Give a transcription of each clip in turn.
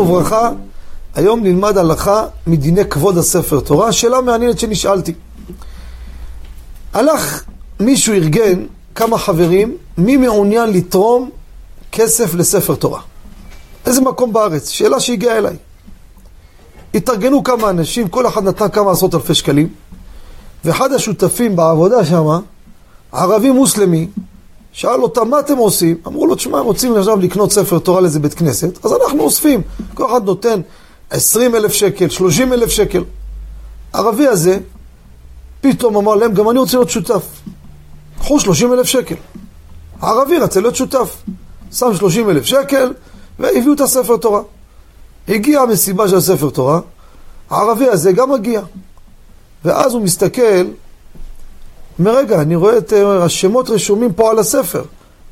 וברכה. היום נלמד הלכה מדיני כבוד הספר תורה. שאלה מעניינת שנשאלתי. הלך מישהו ארגן כמה חברים, מי מעוניין לתרום כסף לספר תורה? איזה מקום בארץ? שאלה שהגיעה אליי. התארגנו כמה אנשים, כל אחד נתן כמה עשרות אלפי שקלים, ואחד השותפים בעבודה שם, ערבי מוסלמי, שאל אותם, מה אתם עושים? אמרו לו, תשמע, רוצים עכשיו לקנות ספר תורה לאיזה בית כנסת, אז אנחנו אוספים. כל אחד נותן 20 אלף שקל, 30 אלף שקל. הערבי הזה, פתאום אמר להם, גם אני רוצה להיות שותף. קחו 30 אלף שקל. הערבי רצה להיות שותף. שם 30 אלף שקל, והביאו את הספר תורה. הגיעה המסיבה של הספר תורה, הערבי הזה גם מגיע. ואז הוא מסתכל, אומר, רגע, אני רואה את אה, השמות רשומים פה על הספר,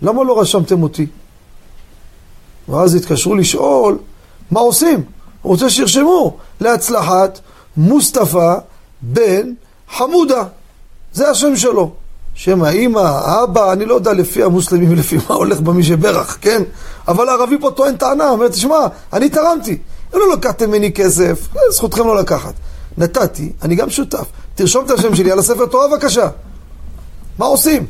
למה לא רשמתם אותי? ואז התקשרו לשאול, מה עושים? רוצה שירשמו להצלחת מוסטפא בן חמודה, זה השם שלו. שם האימא, האבא, אני לא יודע לפי המוסלמים ולפי מה הולך במי שברך, כן? אבל הערבי פה טוען טענה, אומר, תשמע, אני תרמתי. לא לקחתם ממני כסף, זכותכם לא לקחת. נתתי, אני גם שותף. תרשום את השם שלי על הספר תורה בבקשה. מה עושים?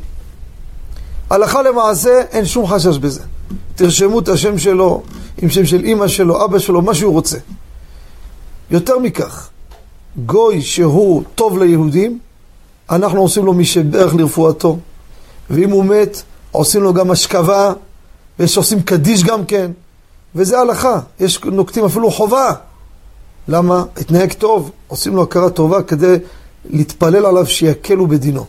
הלכה למעשה, אין שום חשש בזה. תרשמו את השם שלו, עם שם של אימא שלו, אבא שלו, מה שהוא רוצה. יותר מכך, גוי שהוא טוב ליהודים, אנחנו עושים לו משברך לרפואתו. ואם הוא מת, עושים לו גם השכבה, ויש עושים קדיש גם כן. וזה הלכה, יש נוקטים אפילו חובה. למה? התנהג טוב, עושים לו הכרה טובה כדי להתפלל עליו שיקלו בדינו.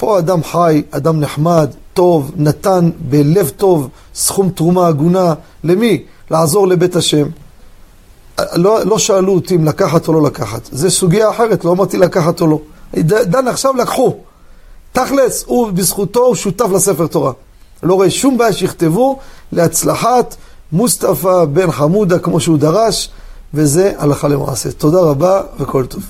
פה אדם חי, אדם נחמד, טוב, נתן בלב טוב סכום תרומה הגונה. למי? לעזור לבית השם. לא, לא שאלו אותי אם לקחת או לא לקחת. זה סוגיה אחרת, לא אמרתי לקחת או לא. דן עכשיו לקחו. תכלס, הוא בזכותו, הוא שותף לספר תורה. לא רואה שום בעיה שיכתבו להצלחת מוסטפא בן חמודה כמו שהוא דרש, וזה הלכה למעשה. תודה רבה וכל טוב.